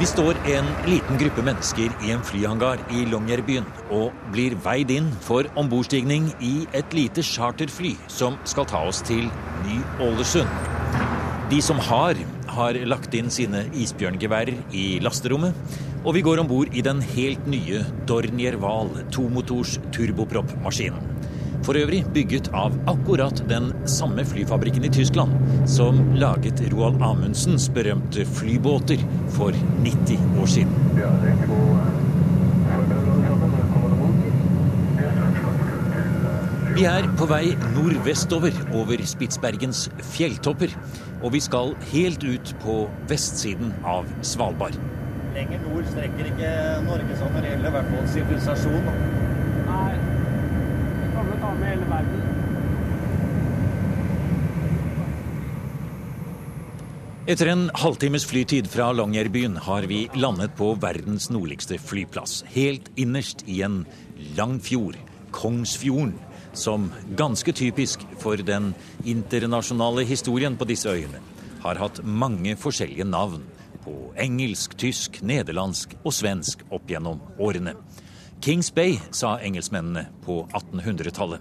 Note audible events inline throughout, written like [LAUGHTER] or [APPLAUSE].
Vi står en liten gruppe mennesker i en flyhangar i Longyearbyen og blir veid inn for ombordstigning i et lite charterfly som skal ta oss til Ny-Ålesund. De som har, har lagt inn sine isbjørngeværer i lasterommet. Og vi går om bord i den helt nye Dornier Wahl tomotors turboproppmaskinen. For øvrig bygget av akkurat den samme flyfabrikken i Tyskland som laget Roald Amundsens berømte flybåter for 90 år siden. Vi er på vei nordvestover over Spitsbergens fjelltopper, og vi skal helt ut på vestsiden av Svalbard. Lenger nord strekker ikke Norge sånn, når det gjelder i hvert fall sivilisasjon. Nei, vi kan jo ta med hele verden. Etter en halvtimes flytid fra Longyearbyen har vi landet på verdens nordligste flyplass. Helt innerst i en lang fjord, Kongsfjorden, som ganske typisk for den internasjonale historien på disse øyene, har hatt mange forskjellige navn på engelsk, tysk, nederlandsk og svensk opp gjennom årene. Kings Bay, sa engelskmennene på 1800-tallet.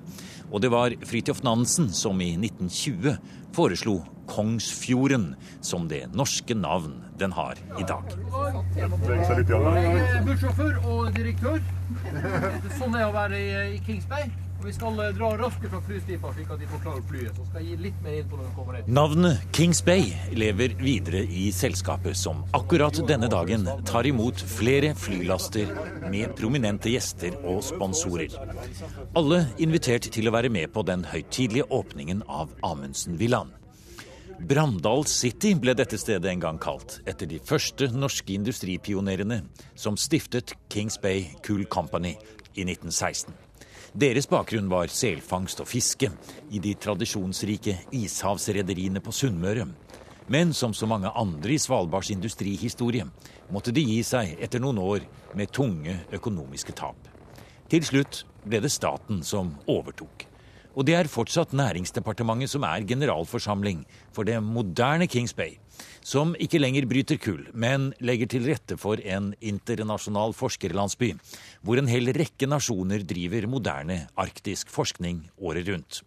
Og det var Fridtjof Nansen som i 1920 foreslo Kongsfjorden som det norske navn den har i dag. Er bussjåfør og direktør. Sånn er å være i, i Kings Bay. Og vi skal eh, dra raskere fra flystripa, slik at de får klare flyet. Så skal jeg gi litt mer info når vi kommer ned. Navnet Kings Bay lever videre i selskapet som akkurat denne dagen tar imot flere flylaster med prominente gjester og sponsorer. Alle invitert til å være med på den høytidelige åpningen av Amundsen-villaen. Brandal City ble dette stedet en gang kalt, etter de første norske industripionerene som stiftet Kings Bay Cool Company i 1916. Deres bakgrunn var selfangst og fiske i de tradisjonsrike ishavsrederiene på Sunnmøre. Men som så mange andre i Svalbards industrihistorie måtte de gi seg etter noen år med tunge økonomiske tap. Til slutt ble det staten som overtok. Og det er fortsatt Næringsdepartementet som er generalforsamling for det moderne Kings Bay, som ikke lenger bryter kull, men legger til rette for en internasjonal forskerlandsby, hvor en hel rekke nasjoner driver moderne arktisk forskning året rundt.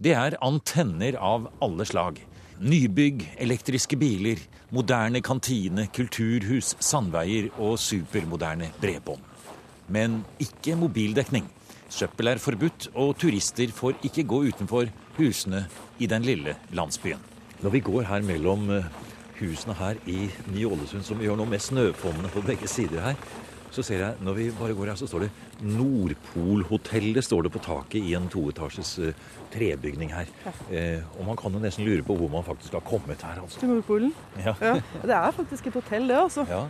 Det er antenner av alle slag. Nybygg, elektriske biler, moderne kantine, kulturhus, sandveier og supermoderne bredbånd. Men ikke mobildekning. Søppel er forbudt, og turister får ikke gå utenfor husene i den lille landsbyen. Når vi går her mellom eh, husene her i Ny-Ålesund, som vi gjør nå med snøfonnene på begge sider her, så ser jeg, når vi bare går her, så står det Nordpolhotellet står det på taket i en toetasjes eh, trebygning her. Eh, og man kan jo nesten lure på hvor man faktisk har kommet her, altså. Til Nordpolen. Ja. Ja. Det er faktisk et hotell, det, altså. Ja.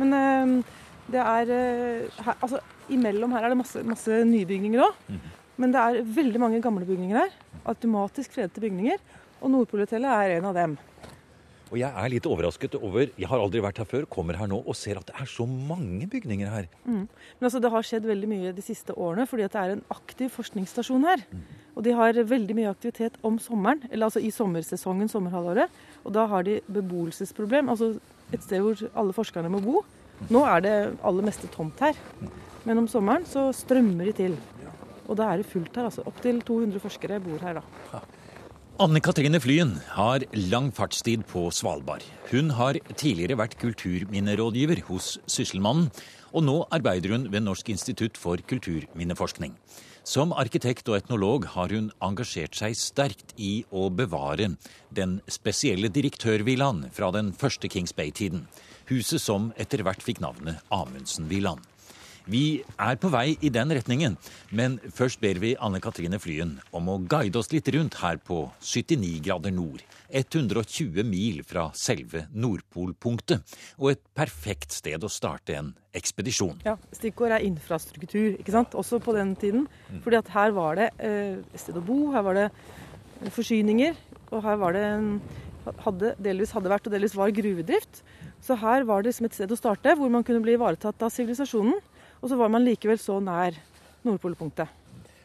Men eh, det er eh, her, Altså, imellom her er det masse, masse nybygninger òg. Mm. Men det er veldig mange gamle bygninger her. Automatisk fredete bygninger. Og Nordpolhotellet er en av dem. Og jeg er litt overrasket over Jeg har aldri vært her før, kommer her nå og ser at det er så mange bygninger her. Men altså, det har skjedd veldig mye de siste årene, fordi at det er en aktiv forskningsstasjon her. Og de har veldig mye aktivitet om sommeren, eller altså i sommersesongen, sommerhalvåret. Og da har de beboelsesproblem, altså et sted hvor alle forskerne må bo. Nå er det aller meste tomt her, men om sommeren så strømmer de til. Og da er det fullt her, altså. Opptil 200 forskere bor her da. Anne Katrine Flyen har lang fartstid på Svalbard. Hun har tidligere vært kulturminnerådgiver hos Sysselmannen, og nå arbeider hun ved Norsk institutt for kulturminneforskning. Som arkitekt og etnolog har hun engasjert seg sterkt i å bevare den spesielle direktørvillaen fra den første Kings Bay-tiden. Huset som etter hvert fikk navnet Amundsen-villaen. Vi er på vei i den retningen, men først ber vi Anne Katrine Flyen om å guide oss litt rundt her på 79 grader nord. 120 mil fra selve Nordpolpunktet, og et perfekt sted å starte en ekspedisjon. Ja, Stikkord er infrastruktur, ikke sant? også på den tiden. Fordi at her var det eh, et sted å bo, her var det forsyninger, og her var det en, hadde, delvis hadde vært og delvis var gruvedrift. Så her var det liksom et sted å starte hvor man kunne bli ivaretatt av sivilisasjonen. Og så var man likevel så nær Nordpolpunktet.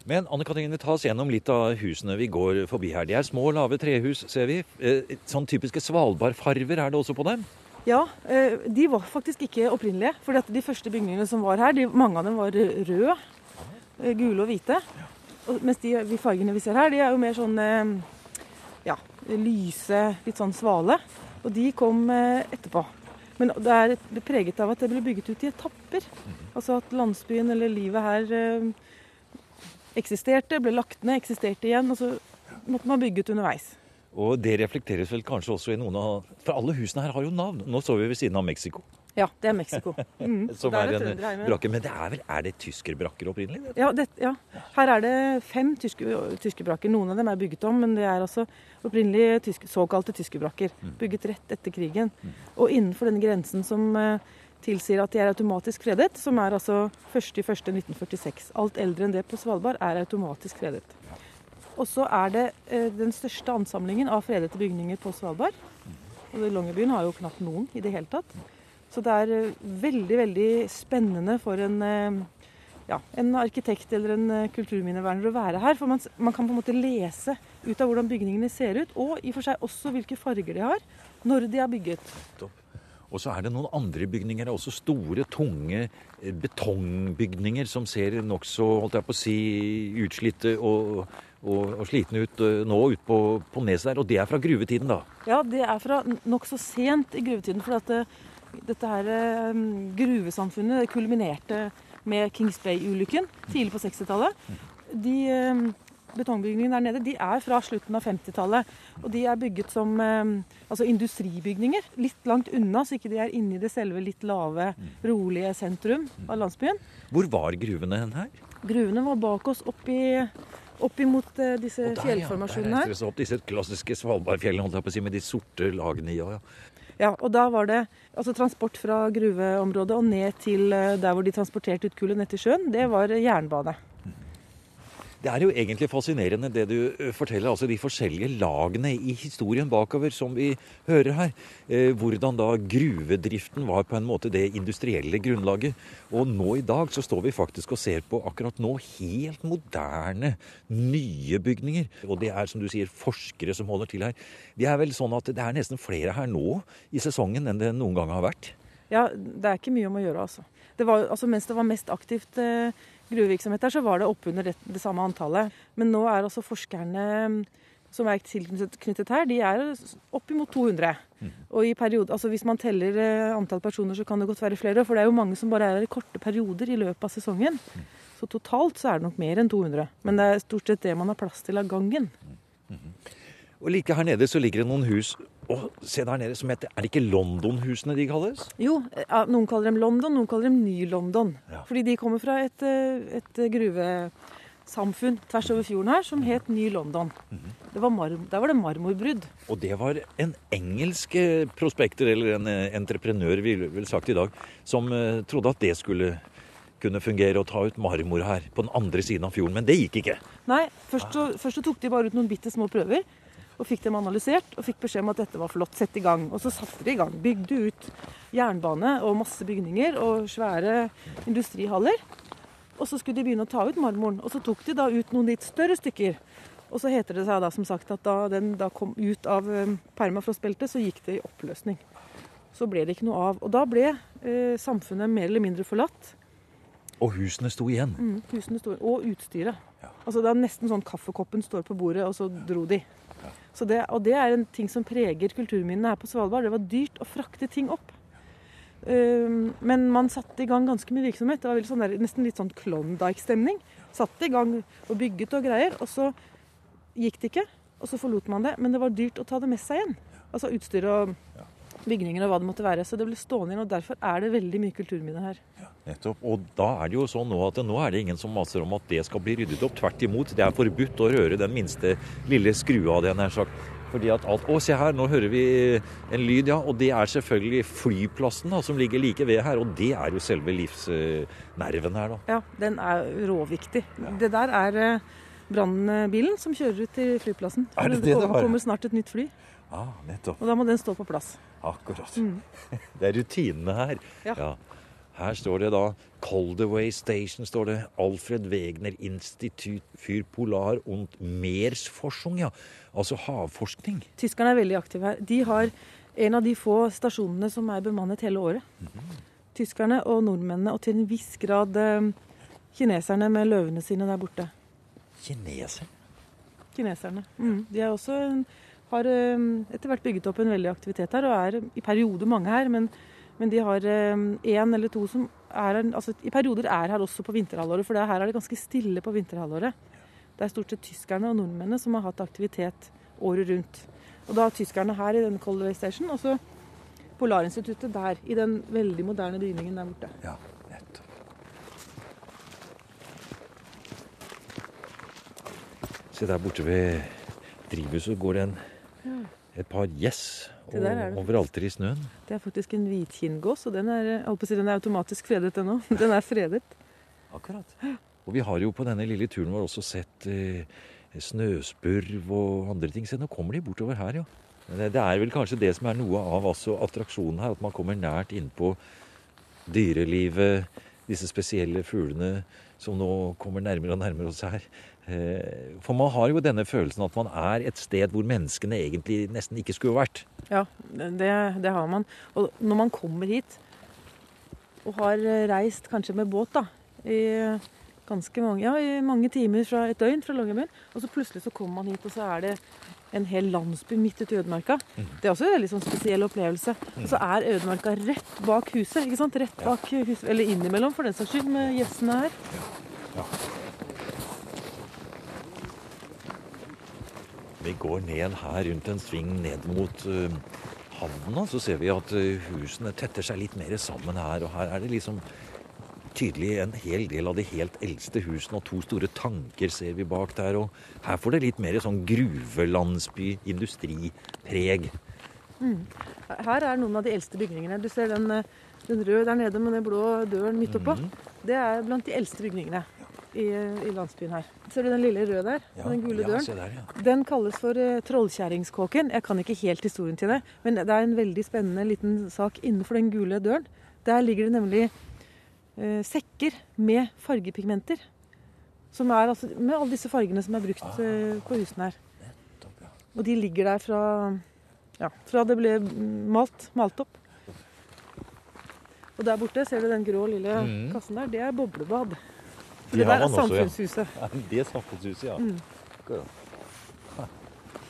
Men Anne Katrine, ta oss gjennom litt av husene vi går forbi her. De er små, lave trehus, ser vi. Eh, Sånn typiske Svalbardfarver er det også på dem? Ja, eh, de var faktisk ikke opprinnelige. For de første bygningene som var her, de, mange av dem var røde, eh, gule og hvite. Mens de, de, fargene vi ser her, de er jo mer sånn ja, lyse, litt sånn svale. Og de kom etterpå. Men det er, preget av at det ble bygget ut i etapper. Altså at landsbyen eller livet her eksisterte, ble lagt ned, eksisterte igjen. Og så måtte man bygge ut underveis. Og det reflekteres vel kanskje også i noen av For alle husene her har jo navn. Nå står vi ved siden av Mexico. Ja, det er Mexico. Mm. [LAUGHS] Som er, er en brakke. Men det er vel er det tyskerbrakker opprinnelig? Ja, det, ja, her er det fem tyske, tyskerbrakker. Noen av dem er bygget om, men det er altså opprinnelig tyske, såkalte tyskerbrakker. Mm. Bygget rett etter krigen. Mm. Og innenfor denne grensen som uh, tilsier at de er automatisk fredet, som er altså 1.1.1946. Alt eldre enn det på Svalbard er automatisk fredet. Og så er det eh, den største ansamlingen av fredete bygninger på Svalbard. Og Longyearbyen har jo knapt noen i det hele tatt. Så det er eh, veldig, veldig spennende for en, eh, ja, en arkitekt eller en eh, kulturminneverner å være her. For man, man, kan på en måte lese ut av hvordan bygningene ser ut, og i og for seg også hvilke farger de har når de er bygget. Og så er det noen andre bygninger, også store, tunge betongbygninger som ser nokså holdt jeg på å si, utslitte og og, og slitne ut nå ut på, på neset der. Og det er fra gruvetiden, da? Ja, det er fra nokså sent i gruvetiden. For at det, dette her um, gruvesamfunnet det kulminerte med Kings Bay-ulykken tidlig på 60-tallet. De um, betongbygningene der nede de er fra slutten av 50-tallet. Og de er bygget som um, altså industribygninger. Litt langt unna, så ikke de er inni det selve litt lave, rolige sentrum av landsbyen. Hvor var gruvene hen her? Gruvene var bak oss oppi opp imot uh, disse der, fjellformasjonene her. Ja, der opp disse klassiske Svalbardfjellene si, med de sorte lagene i. Ja, ja. Ja, og da var det altså transport fra gruveområdet og ned til uh, der hvor de transporterte ut kullet ned til sjøen. Det var jernbane. Det er jo egentlig fascinerende det du forteller, altså de forskjellige lagene i historien bakover som vi hører her. Eh, hvordan da gruvedriften var på en måte det industrielle grunnlaget. Og nå i dag så står vi faktisk og ser på akkurat nå helt moderne, nye bygninger. Og det er som du sier forskere som holder til her. Det er vel sånn at det er nesten flere her nå i sesongen enn det noen gang har vært? Ja, det er ikke mye om å gjøre, altså. Det var, altså mens det var mest aktivt eh, gruvevirksomhet der, så var det oppunder det, det samme antallet. Men nå er altså forskerne mm, som er tilknyttet her, de er oppimot 200. Mm. Og i periode, altså hvis man teller eh, antall personer, så kan det godt være flere. For det er jo mange som bare er her i korte perioder i løpet av sesongen. Mm. Så totalt så er det nok mer enn 200. Men det er stort sett det man har plass til av gangen. Og like her nede så ligger det noen hus og se der nede som heter Er det ikke London-husene de kalles? Jo, noen kaller dem London, noen kaller dem Ny-London. Ja. Fordi de kommer fra et, eh, et gruvesamfunn tvers over fjorden her som het Ny-London. Mm -hmm. Der var det marmorbrudd. Og det var en engelsk eh, prospekter, eller en entreprenør, ville vel sagt i dag, som trodde at det skulle kunne fungere å ta ut marmor her på den andre siden av fjorden. Men det gikk ikke. Nei, først så, først så tok de bare ut noen bitte små prøver og fikk dem analysert og fikk beskjed om at dette var flott, sett i gang. Og så satte de i gang. Bygde ut jernbane og masse bygninger og svære industrihaller. Og så skulle de begynne å ta ut marmoren. Og så tok de da ut noen litt større stykker. Og så heter det seg da som sagt at da den da kom ut av um, permafrostbeltet, så gikk det i oppløsning. Så ble det ikke noe av. Og da ble eh, samfunnet mer eller mindre forlatt. Og husene sto igjen? Mm, husene sto, Og utstyret. Ja. Altså Det er nesten sånn kaffekoppen står på bordet, og så dro de. Det, og det er en ting som preger kulturminnene her på Svalbard. Det var dyrt å frakte ting opp. Uh, men man satte i gang ganske mye virksomhet. Det var sånn der, nesten litt sånn Klondyke-stemning. Satte i gang og bygget og greier. Og så gikk det ikke, og så forlot man det. Men det var dyrt å ta det med seg igjen. Altså utstyr og bygninger og hva det måtte være. Så det ble stående igjen, og derfor er det veldig mye kulturminner her. Ja, nettopp. Og da er det jo sånn nå at nå er det ingen som maser om at det skal bli ryddet opp. Tvert imot, det er forbudt å røre den minste lille skrua, av det, nær sagt. Fordi at alt, Å, se her, nå hører vi en lyd, ja. Og det er selvfølgelig flyplassen da, som ligger like ved her. Og det er jo selve livsnerven her, da. Ja, den er råviktig. Ja. Det der er eh, brannbilen som kjører ut til flyplassen. Det det? Det kommer snart et nytt fly. Ah, nettopp. Og da må den stå på plass. Akkurat. Mm. [LAUGHS] Det er rutinene her. Ja. ja. Her står det da Coldaway Station, står det. Alfred Wegner Institut für Polar und Meersforschung, ja. Altså havforskning. Tyskerne er veldig aktive her. De har en av de få stasjonene som er bemannet hele året. Tyskerne og nordmennene, og til en viss grad eh, kineserne med løvene sine der borte. Kineser? Kineserne. Mm. De er også, har eh, etter hvert bygget opp en veldig aktivitet her, og er i perioder mange her. Men, men de har én eller to som er altså i perioder er her også på vinterhalvåret. For her er det ganske stille på vinterhalvåret. Det er stort sett tyskerne og nordmennene som har hatt aktivitet året rundt. Og da er tyskerne her i denne Coldway Station, og så Polarinstituttet der, i den veldig moderne bygningen der borte. Ja, nettopp. Se der borte ved drivhuset går det en, et par gjess er over alteret i snøen. Det er faktisk en hvitkinngås, og den er, å si, den er automatisk fredet ennå. [LAUGHS] Den er fredet. Akkurat. Og vi har jo på denne lille turen vår også sett eh, snøspurv og andre ting. Se, nå kommer de bortover her, jo. Men det- det er vel kanskje det som er noe av altså, attraksjonen her, at man kommer nært innpå dyrelivet, disse spesielle fuglene som nå kommer nærmere og nærmere oss her. Eh, For man har jo denne følelsen at man er et sted hvor menneskene egentlig nesten ikke skulle vært. Ja, det, det har man. Og når man kommer hit og har reist kanskje med båt da, i ganske mange, ja, i mange timer fra et døgn fra Longyearbyen, og så plutselig så kommer man hit, og så er det en hel landsby midt ute i ødemarka. Det er også en veldig sånn spesiell opplevelse. Og så er ødemarka rett bak huset, ikke sant? Rett bak huset, eller innimellom for den saks skyld, med gjessene her. Vi går ned her rundt en sving ned mot uh, havna, så ser vi at uh, husene tetter seg litt mer sammen her. Og her er det liksom tydelig en hel del av de helt eldste husene, og to store tanker ser vi bak der. Og her får det litt mer sånn gruvelandsby, industripreg. Her er noen av de eldste bygningene. Du ser den, eh, den røde der nede med den blå døren midt oppå. Det er blant de eldste bygningene i, i landsbyen her. Ser du den lille røde der? Ja, den gule ja, døren? se der, ja. Den kalles for uh, Trollkjerringskåken. Jeg kan ikke helt historien til det, men det er en veldig spennende liten sak innenfor den gule døren. Der ligger det nemlig uh, sekker med fargepigmenter. Som er altså med alle disse fargene som er brukt uh, på husene her. Nettopp, ja. Og de ligger der fra, ja, fra det ble malt, malt opp. Og der borte ser du den grå lille mm. kassen der. Det er boblebad. For det der er samfunnshuset. [LAUGHS] ja. Det er samfunnshuset, ja. Mm.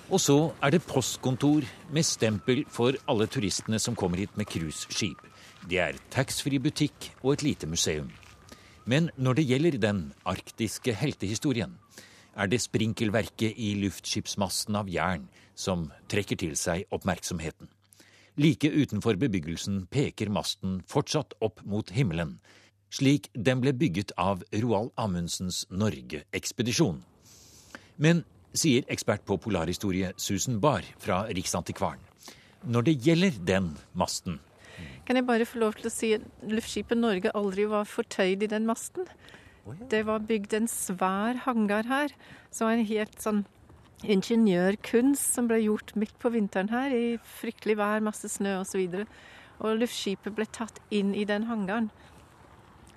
Og så er det postkontor med stempel for alle turistene som kommer hit med cruiseskip. Det er taxfree-butikk og et lite museum. Men når det gjelder den arktiske heltehistorien, er det sprinkelverket i luftskipsmassen av jern som trekker til seg oppmerksomheten. Like utenfor bebyggelsen peker masten fortsatt opp mot himmelen, slik den ble bygget av Roald Amundsens Norge-ekspedisjon. Men, sier ekspert på polarhistorie Susan Barr fra Riksantikvaren, når det gjelder den masten, Kan jeg bare få lov til å si at luftskipet Norge aldri var fortøyd i den masten? Det var bygd en svær hangar her, som var en helt sånn ingeniørkunst som ble gjort midt på vinteren her, i fryktelig vær, masse snø osv. Og, så og luftskipet ble tatt inn i den hangaren.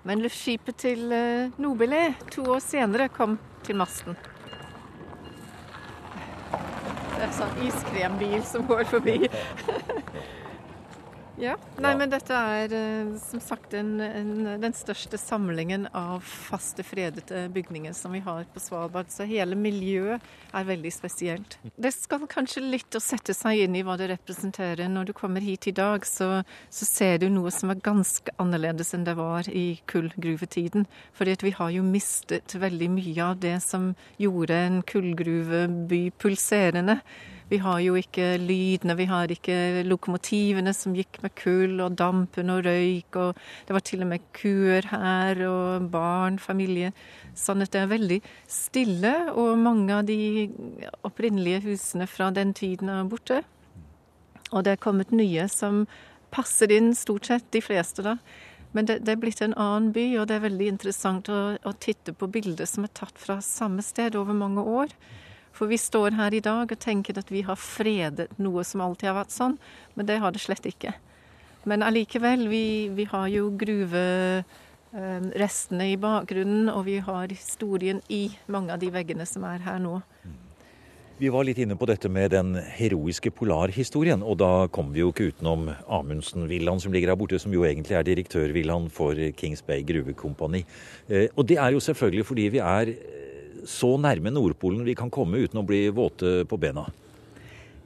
Men luftskipet til eh, Nobile to år senere kom til masten. Det er en sånn iskrembil som går forbi. [LAUGHS] Ja. Nei, men dette er eh, som sagt en, en, den største samlingen av faste fredete bygninger som vi har på Svalbard. Så hele miljøet er veldig spesielt. Det skal kanskje litt å sette seg inn i hva det representerer. Når du kommer hit i dag, så, så ser du noe som er ganske annerledes enn det var i kullgruvetiden. Fordi at vi har jo mistet veldig mye av det som gjorde en kullgruveby pulserende. Vi har jo ikke lydene, vi har ikke lokomotivene som gikk med kull, og dampen og røyk, og det var til og med kuer her, og barn, familie. Sånn at det er veldig stille, og mange av de opprinnelige husene fra den tiden er borte. Og det er kommet nye som passer inn, stort sett, de fleste da. Men det, det er blitt en annen by, og det er veldig interessant å, å titte på bilder som er tatt fra samme sted over mange år. For vi står her i dag og tenker at vi har fredet noe som alltid har vært sånn, men det har det slett ikke. Men allikevel, vi, vi har jo gruverestene i bakgrunnen, og vi har historien i mange av de veggene som er her nå. Vi var litt inne på dette med den heroiske polarhistorien, og da kommer vi jo ikke utenom Amundsen-villaen som ligger her borte, som jo egentlig er direktørvillaen for Kings Bay gruvekompani. Eh, og det er jo selvfølgelig fordi vi er eh, så nærme Nordpolen vi kan komme uten å bli våte på bena.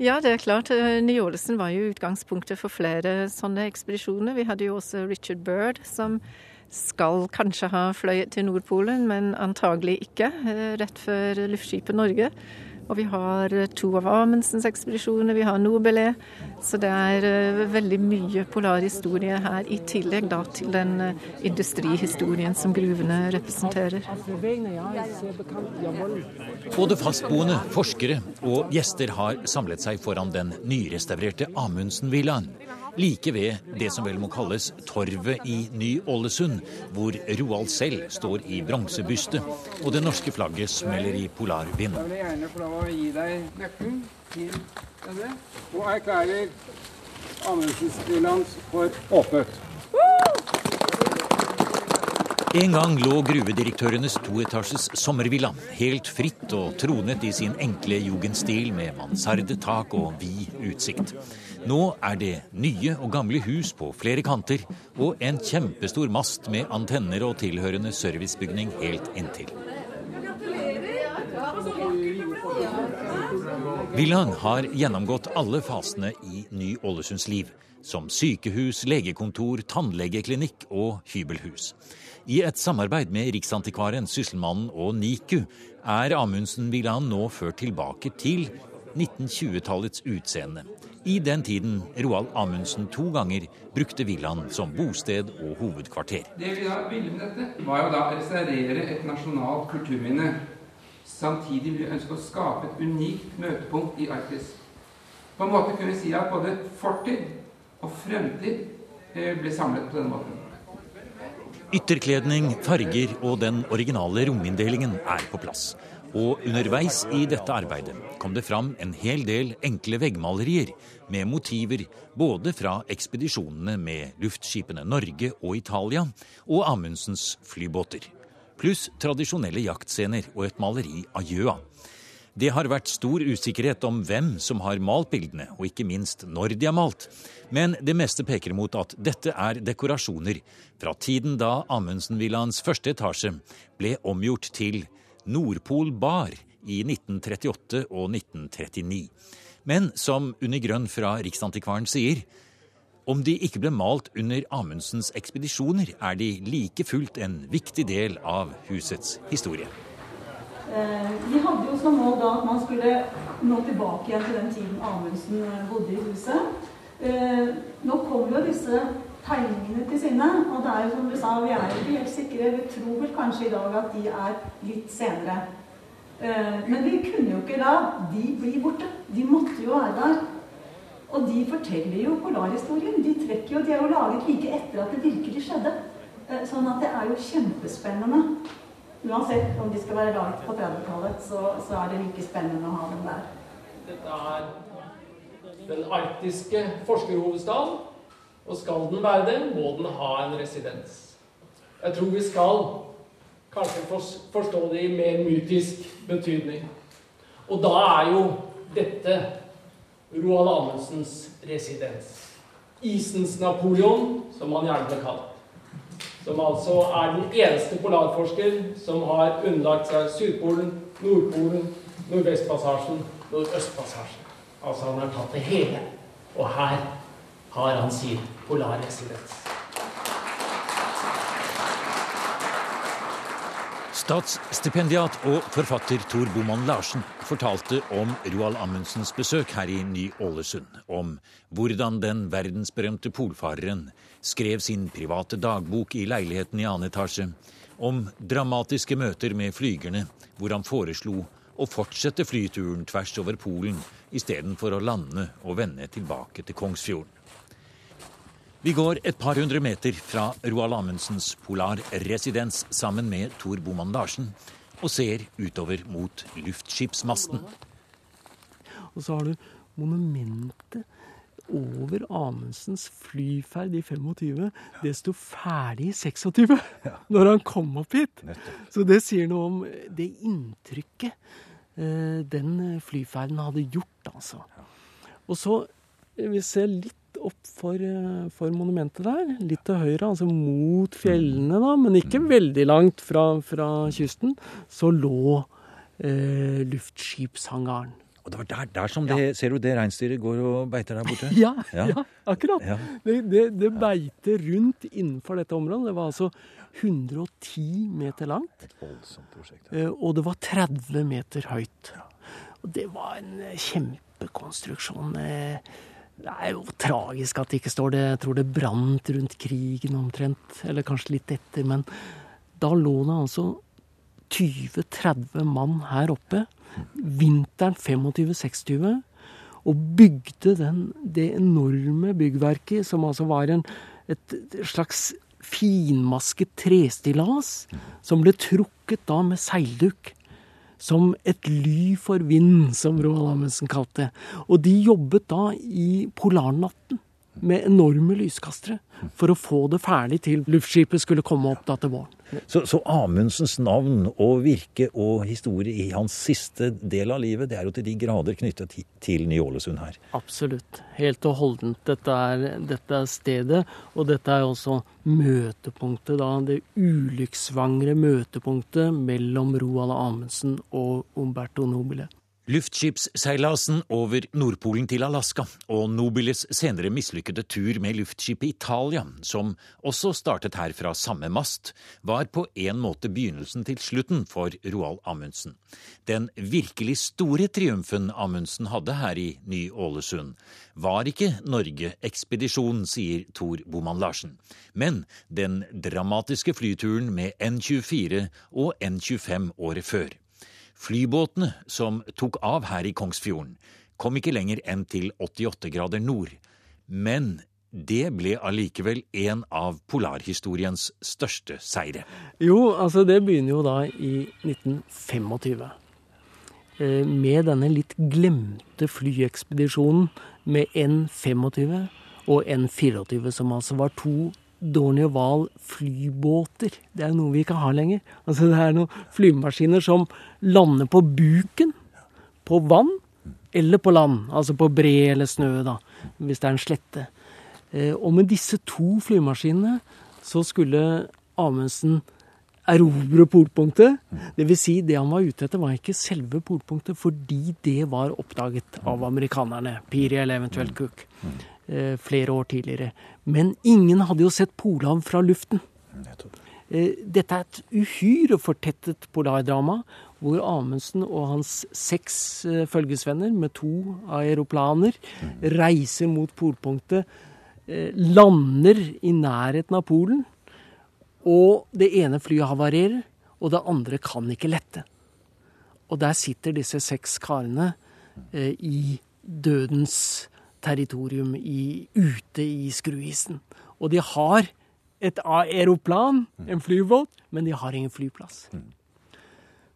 Ja, det er klart. Eh, Ny-Ålesund var jo utgangspunktet for flere sånne ekspedisjoner. Vi hadde jo også Richard Bird, som skal kanskje ha fløyet til Nordpolen, men antagelig ikke, rett før luftskipet Norge. Og vi har eh, to av Amundsens ekspedisjoner, vi har Nobelé. Så det er uh, veldig mye polarhistorie her, i tillegg da til den uh, industrihistorien som gruvene representerer. Både fastboende, forskere og gjester har samlet seg foran den nyrestaurerte Amundsen-villaen like ved det som vel må kalles Torvet i Ny-Ålesund, hvor Roald selv står i bronsebyste, og det norske flagget smeller i polarvind. Jeg vil gjerne få lov å gi deg nøkkelen til denne, og erklærer Amundsens for åpnet. En gang lå gruvedirektørenes toetasjes sommervilla helt fritt og tronet i sin enkle jugendstil med mansardetak og vid utsikt. Nå er det nye og gamle hus på flere kanter og en kjempestor mast med antenner og tilhørende servicebygning helt inntil. Villaen har gjennomgått alle fasene i Ny-Ålesunds liv, som sykehus, legekontor, tannlegeklinikk og hybelhus. I et samarbeid med Riksantikvaren, Sysselmannen og NIKU er Amundsen-villaen nå ført tilbake til 1920-tallets utseende. I den tiden Roald Amundsen to ganger brukte villaen som bosted og hovedkvarter. Det vi da ville med dette, var jo da å restaurere et nasjonalt kulturminne. Samtidig ville vi ønske å skape et unikt møtepunkt i Arktis. På en måte kunne vi si at både fortid og fremtid eh, ble samlet på denne måten. Ytterkledning, farger og den originale rominndelingen er på plass. Og underveis i dette arbeidet kom det fram en hel del enkle veggmalerier med motiver både fra ekspedisjonene med luftskipene Norge og Italia og Amundsens flybåter. Pluss tradisjonelle jaktscener og et maleri av gjøa. Det har vært stor usikkerhet om hvem som har malt bildene, og ikke minst når de er malt. Men det meste peker mot at dette er dekorasjoner fra tiden da Amundsen-villaens første etasje ble omgjort til Nordpol Bar i 1938 og 1939. Men som Unni Grønn fra Riksantikvaren sier, om de ikke ble malt under Amundsens ekspedisjoner, er de like fullt en viktig del av husets historie. Eh, vi hadde jo som mål da at man skulle nå tilbake igjen til den tiden Amundsen eh, bodde i huset. Eh, nå kommer jo disse tegningene til sinne. Og det er jo som du sa, vi er ikke helt sikre. Vi tror vel kanskje i dag at de er litt senere. Eh, men vi kunne jo ikke la de bli borte. De måtte jo være der. Og de forteller jo polarhistorien. De trekker jo, de er jo laget like etter at det virkelig skjedde. Eh, sånn at det er jo kjempespennende. Uansett om de skal være laget på 30-tallet, så, så, er det like spennende å ha dem der. Dette er den arktiske forskerhovedstaden. Og skal den være det, må den ha en residens. Jeg tror vi skal kanskje forstå det i mer mytisk betydning. Og da er jo dette Roald Amundsens residens. Isens Napoleon, som han gjerne ble kalt. Som altså er den eneste polarforsker som har underlagt seg Sydpolen, Nordpolen, Nordvestpassasjen, Nordøstpassasjen. Altså han har tatt det hele. Og her har han sin polarresidens. Statsstipendiat og forfatter Tor Boman Larsen fortalte om Roald Amundsens besøk her i Ny-Ålesund. Om hvordan den verdensberømte polfareren skrev sin private dagbok i leiligheten i annen etasje. Om dramatiske møter med flygerne, hvor han foreslo å fortsette flyturen tvers over Polen istedenfor å lande og vende tilbake til Kongsfjorden. Vi går et par hundre meter fra Roald Amundsens polarresidens sammen med Tor Boman Larsen og ser utover mot luftskipsmasten. Og så har du monumentet over Amundsens flyferd i 25. Det sto ferdig i 26 når han kom opp hit. Så det sier noe om det inntrykket eh, den flyferden hadde gjort, altså. Og så eh, vi ser litt opp for, eh, for, monumentet der, litt til høyre, altså mot fjellene, da, men ikke mm. veldig langt fra, fra kysten, så lå eh, luftskipshangaren. Og det var der, der som det, ser du det reinsdyret går og beiter der borte? [LAUGHS] Ja, ja. ja akkurat. Ja. Det, det, det, beiter rundt innenfor dette området. Det var altså 110 meter langt. Et voldsomt prosjekt. Ja. Eh, og det var 30 meter høyt. Og det var en kjempekonstruksjon. Eh, det er jo tragisk at det ikke står det. Jeg tror det brant rundt krigen omtrent. Eller kanskje litt etter. Men da lå det altså 20-30 mann her oppe vinteren 25-26 og bygde den, det enorme byggverket, som altså var en, et slags finmasket trestillas, som ble trukket da med seilduk. Som et ly for vind, som Roald Amundsen kalte det. Og de jobbet da i polarnatten med enorme lyskastere for å få det ferdig til luftskipet skulle komme opp da til våren. Så, så, Amundsens navn og virke og historie i hans siste del av livet, det er jo til de grader knyttet til, Ny-Ålesund her? Absolutt. Helt og holdent. Dette er, dette er, stedet, og dette er også møtepunktet, da. Det ulykkssvangre møtepunktet mellom Roald Amundsen og Umberto Nobile. Luftskipsseilasen over Nordpolen til Alaska og Nobiles senere mislykkede tur med luftskipet Italia, som også startet her fra samme mast, var på en måte begynnelsen til slutten for Roald Amundsen. Den virkelig store triumfen Amundsen hadde her i Ny-Ålesund, var ikke Norge-ekspedisjonen, sier Tor Boman Larsen, men den dramatiske flyturen med N24 og N25 året før. Flybåtene som tok av her i Kongsfjorden, kom ikke lenger enn til 88 grader nord. Men det ble allikevel en av polarhistoriens største seire. Jo, altså det begynner jo da i 1925. Eh, med denne litt glemte flyekspedisjonen med N25 og N24, som altså var to Dornier Wahl flybåter. Det er noe vi ikke har lenger. Altså Det er noen flymaskiner som lander på buken på vann eller på land. Altså på bre eller snø, da, hvis det er en slette. Eh, og med disse to flymaskinene så skulle Amundsen erobre polpunktet. Dvs. Si, det han var ute etter, var ikke selve polpunktet, fordi det var oppdaget av amerikanerne. Piri eller eventuelt Cook. Eh, flere år tidligere. Men ingen hadde jo sett Polhavn fra luften. Eh, dette er et uhyre fortettet polardrama, hvor Amundsen og hans seks eh, følgesvenner med to aeroplaner reiser mot polpunktet, lander i nærheten av Polen, og det ene flyet havarerer, og det andre kan ikke lette. Og der sitter disse seks karene i dødens territorium i, ute i skruisen. Og de har et aeroplan, en flyvåt, men de har ingen flyplass.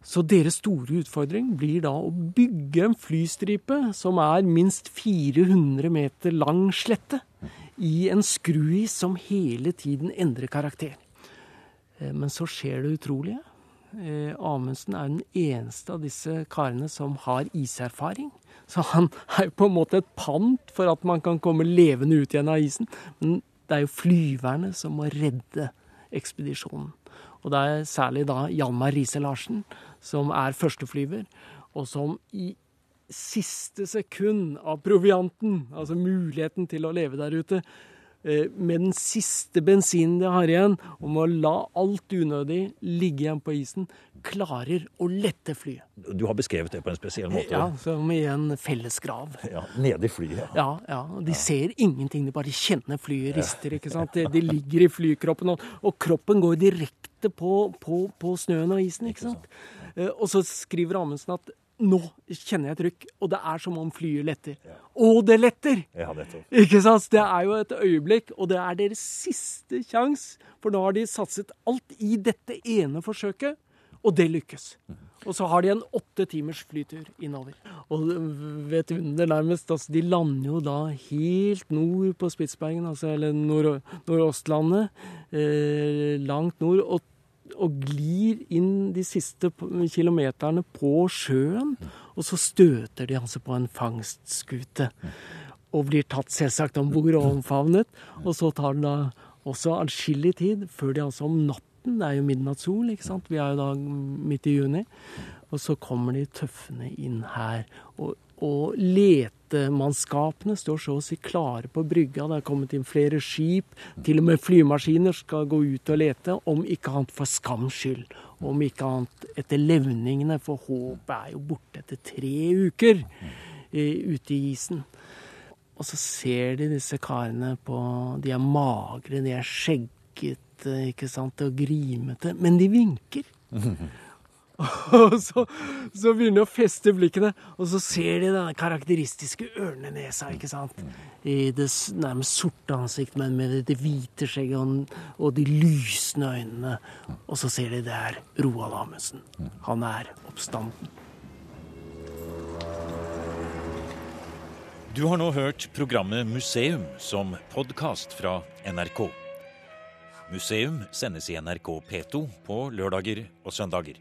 Så deres store utfordring blir da å bygge en flystripe som er minst 400 meter lang slette, i en skruis som hele tiden endrer karakter. Eh, men så skjer det utrolige. Eh, Amundsen er den eneste av disse karene som har iserfaring. Så han er jo på en måte et pant for at man kan komme levende ut igjen av isen. Men det er jo flyverne som må redde ekspedisjonen. Og det er særlig da Hjalmar Riise-Larsen som er førsteflyver, og som i siste sekund av provianten, altså muligheten til å leve der ute, med den siste bensinen de har igjen, om å la alt unødig ligge igjen på isen, klarer å lette flyet. Du har beskrevet det på en spesiell måte? Ja, som i en fellesgrav. Ja, Nede i flyet? Ja. ja, ja. De ja. ser ingenting, de bare kjenner flyet rister. ikke sant? De, ligger i flykroppen, og, og kroppen går direkte på, på, på, snøen og isen. ikke sant? Eh, og så skriver Amundsen at nå kjenner jeg et trykk, og det er som om flyet letter. Ja. Og det letter! Ja, det Ikke sant? Det er jo et øyeblikk, og det er deres siste sjanse. For nå har de satset alt i dette ene forsøket, og det lykkes. Mm. Og så har de en åtte timers flytur innover. Og vet du det nærmest, altså, de lander jo da helt nord på Spitsbergen, altså, eller nord, Nordøstlandet. Eh, langt nord. og og glir inn de siste kilometerne på sjøen. Og så støter de altså på en fangstskute. Og blir tatt selvsagt om bord og omfavnet. Og så tar det da også adskillig tid før de altså om natten Det er jo midnattssol, ikke sant. Vi er jo da midt i juni. Og så kommer de tøffene inn her. Og, og letemannskapene står så å si klare på brygga. Det er kommet inn flere skip. Til og med flymaskiner skal gå ut og lete. Om ikke annet for skams skyld. Om ikke annet etter levningene, for håpet er jo borte etter tre uker eh, ute i isen. Og så ser de disse karene på De er magre, de er skjeggete, ikke sant, og grimete. Men de vinker. [LAUGHS] [LAUGHS] Og så, så begynner de å feste blikkene, og så ser de denne karakteristiske ørnenesa, ikke sant. I det nærmest sorte ansikt, men med det, hvite skjegget og, og, de lysende øynene. Og så ser de det er Roald Amundsen. Han er oppstanden. Du har nå hørt programmet Museum som podkast fra NRK. Museum sendes i NRK P2 på lørdager og søndager.